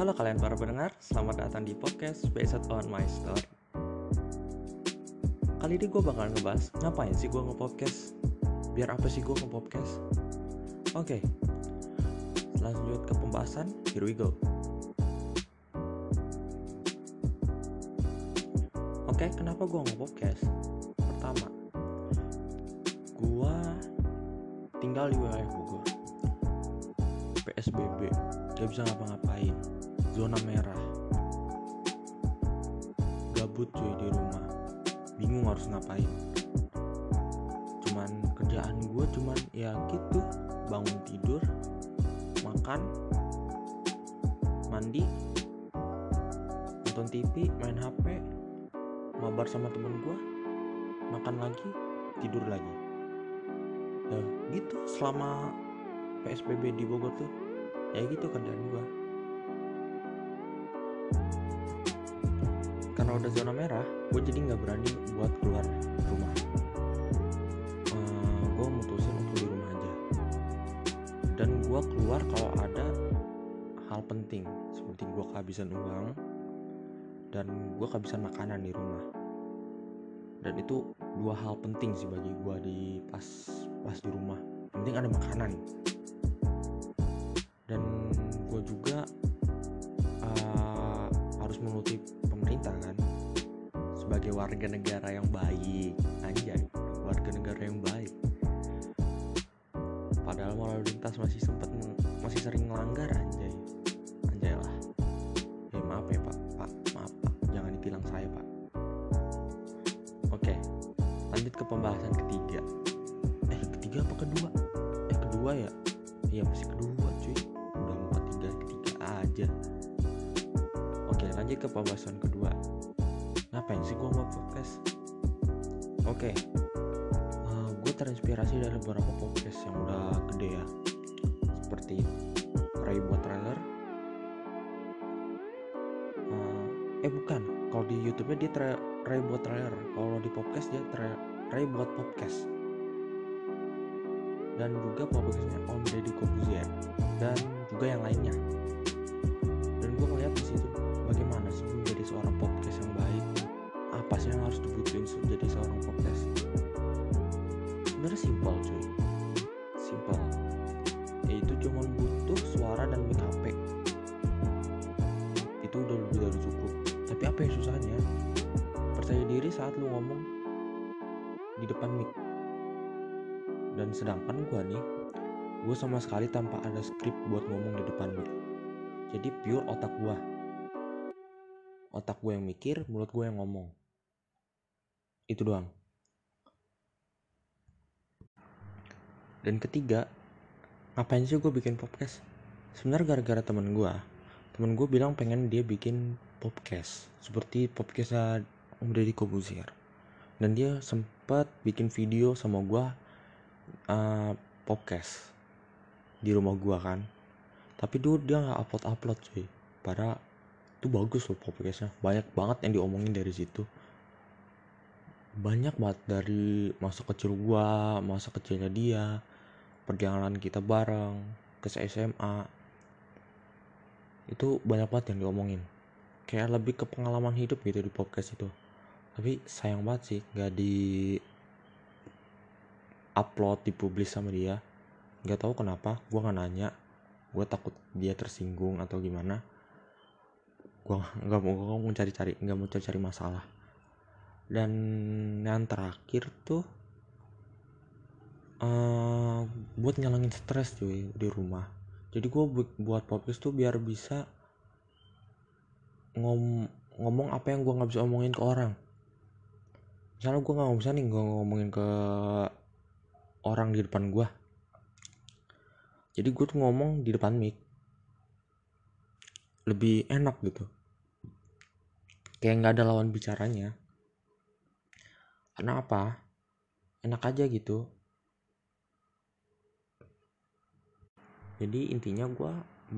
Halo kalian para pendengar, selamat datang di podcast Based on My Story. Kali ini gue bakal ngebahas ngapain sih gue nge-podcast? Biar apa sih gue nge-podcast? Oke, lanjut ke pembahasan, here we go. Oke, kenapa gue nge-podcast? Pertama, gue tinggal di wilayah Bogor. PSBB gak bisa ngapa-ngapain zona merah. Gabut cuy di rumah. Bingung harus ngapain. Cuman kerjaan gue cuman ya gitu. Bangun tidur makan mandi nonton TV main HP mabar sama temen gue makan lagi tidur lagi. Ya gitu selama PSBB di Bogor tuh. Ya gitu kerjaan gua zona merah gue jadi nggak berani buat keluar rumah. Uh, gue mutusin untuk di rumah aja. Dan gue keluar kalau ada hal penting seperti gue kehabisan uang dan gue kehabisan makanan di rumah. Dan itu dua hal penting sih bagi gue di pas pas di rumah. Penting ada makanan. Dan gue juga uh, harus kan sebagai warga negara yang baik. Anjay warga negara yang baik. Padahal lalu lintas masih sempat masih sering melanggar anjay. Anjay lah. Ya maaf ya pak. Pak maaf pak. Jangan ditilang saya pak. Oke lanjut ke pembahasan ketiga. Eh ketiga apa kedua? Eh kedua ya? Iya masih kedua cuy. Udah mau ketiga ketiga aja. Oke lanjut ke pembahasan kedua ngapain sih gua mau podcast? Oke. Uh, gue terinspirasi dari beberapa podcast yang udah gede ya. Seperti Ray buat trailer. Uh, eh bukan. Kalau di YouTube-nya dia tra- Ray buat trailer. Kalau di podcast dia tra- Ray buat podcast. Dan juga podcastnya Om Deddy Kobuzier dan juga yang lainnya saat lu ngomong di depan mic. Dan sedangkan gue nih gue sama sekali tanpa ada skrip buat ngomong di depan mic. Jadi pure otak gue otak gue yang mikir mulut gue yang ngomong. Itu doang. Dan ketiga ngapain sih gue bikin podcast? Sebenarnya gara-gara temen gue temen gue bilang pengen dia bikin podcast. Seperti podcastnya Om Deddy Kobuzier dan dia sempat bikin video sama gue uh, podcast di rumah gua kan. Tapi dulu dia nggak upload upload cuy. Pada itu bagus loh podcastnya. Banyak banget yang diomongin dari situ. Banyak banget dari masa kecil gua masa kecilnya dia perjalanan kita bareng ke SMA itu banyak banget yang diomongin. Kayak lebih ke pengalaman hidup gitu di podcast itu tapi sayang banget sih nggak di upload dipublish sama dia. Nggak tahu kenapa gue nggak nanya. Gue takut dia tersinggung atau gimana. Gue nggak mau gue mau cari-cari nggak mau cari-cari masalah. Dan yang terakhir tuh uh, buat nyalangin stres cuy di rumah. Jadi gue bu buat podcast tuh biar bisa ngom ngomong apa yang gue nggak bisa omongin ke orang misalnya gue nggak bisa nih gue ngomongin ke orang di depan gue jadi gue tuh ngomong di depan mic. Lebih enak gitu. Kayak nggak ada lawan bicaranya. Karena apa? Enak aja gitu. Jadi intinya gue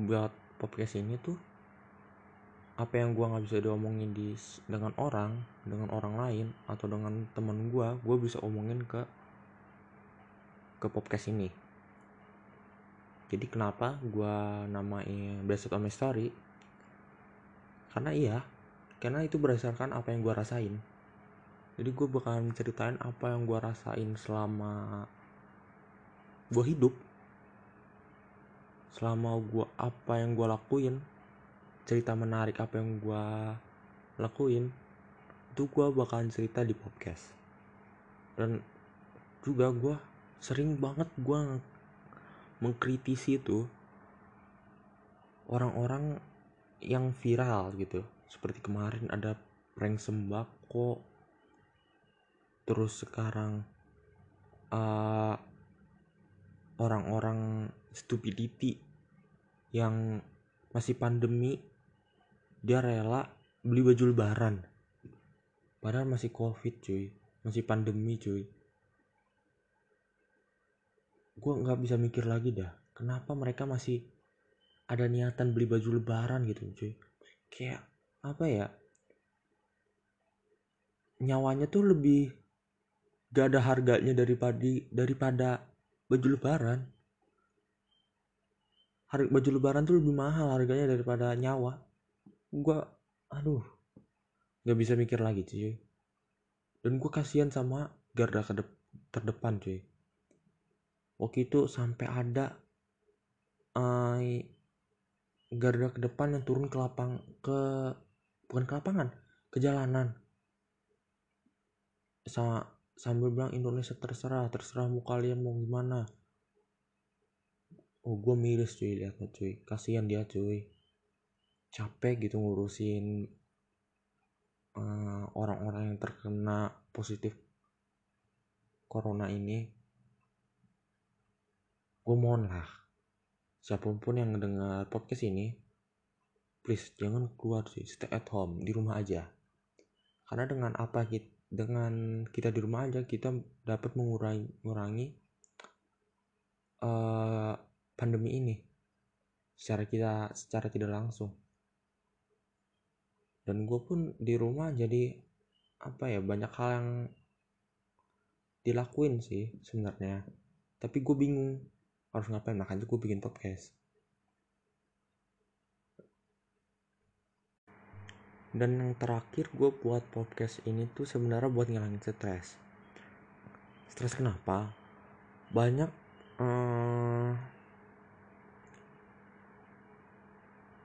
buat podcast ini tuh apa yang gue nggak bisa diomongin di dengan orang dengan orang lain atau dengan teman gue gue bisa omongin ke ke podcast ini. Jadi kenapa gue namain Based on Story? Karena iya karena itu berdasarkan apa yang gue rasain. Jadi gue bakalan ceritain apa yang gue rasain selama gue hidup selama gue apa yang gue lakuin cerita menarik apa yang gue lakuin itu gue bakalan cerita di podcast. Dan juga gue sering banget gue mengkritisi itu orang-orang yang viral gitu. Seperti kemarin ada prank sembako. Terus sekarang uh, orang-orang stupidity yang masih pandemi dia rela beli baju lebaran. Padahal masih covid cuy. Masih pandemi cuy. Gue nggak bisa mikir lagi dah kenapa mereka masih ada niatan beli baju lebaran gitu cuy. Kayak apa ya? Nyawanya tuh lebih gak ada harganya daripada daripada baju lebaran. Harga baju lebaran tuh lebih mahal harganya daripada nyawa gua aduh nggak bisa mikir lagi cuy. Dan gue kasihan sama garda kedep terdepan cuy. Waktu itu sampai ada uh, garda ke depan yang turun ke lapang ke bukan ke lapangan ke jalanan. Sa sambil bilang Indonesia terserah terserah mau kalian mau gimana. Oh gue miris cuy liatnya cuy. Kasihan dia cuy capek gitu ngurusin uh, orang-orang uh, yang terkena positif corona ini gue mohon lah siapa pun yang mendengar podcast ini please jangan keluar sih stay at home di rumah aja. Karena dengan apa kita dengan kita di rumah aja kita dapat mengurangi mengurangi uh, pandemi ini. Secara kita secara tidak langsung dan gue pun di rumah jadi apa ya banyak hal yang dilakuin sih sebenarnya. Tapi gue bingung harus ngapain? Makanya gue bikin podcast. Dan yang terakhir gue buat podcast ini tuh sebenarnya buat ngilangin stres. Stres kenapa? Banyak uh,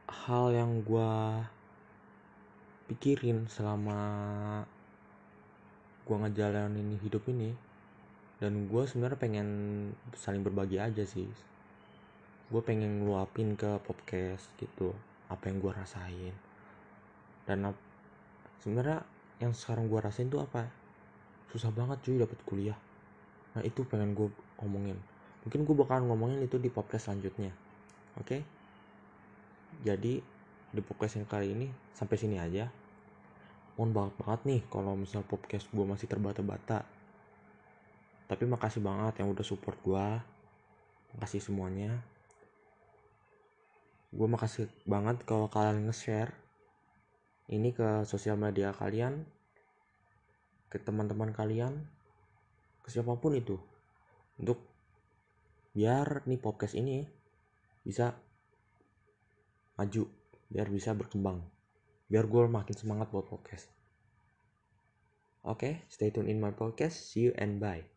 hal yang gue pikirin selama gue ngejalanin hidup ini dan gue sebenarnya pengen saling berbagi aja sih. Gue pengen ngeluapin ke podcast gitu apa yang gue rasain. Dan sebenarnya yang sekarang gue rasain tuh apa? Susah banget cuy dapet kuliah. Nah itu pengen gue ngomongin mungkin gue bakalan ngomongin itu di podcast selanjutnya. Oke? Okay? jadi di podcast yang kali ini sampai sini aja. Mohon banget banget nih kalau misal podcast gue masih terbata-bata. Tapi makasih banget yang udah support gue makasih semuanya. Gue makasih banget kalau kalian nge-share ini ke sosial media kalian ke teman-teman kalian ke siapa pun itu. Untuk biar nih podcast ini bisa maju biar bisa berkembang. Biar gue makin semangat buat podcast. Oke okay, stay tune in my podcast. See you and bye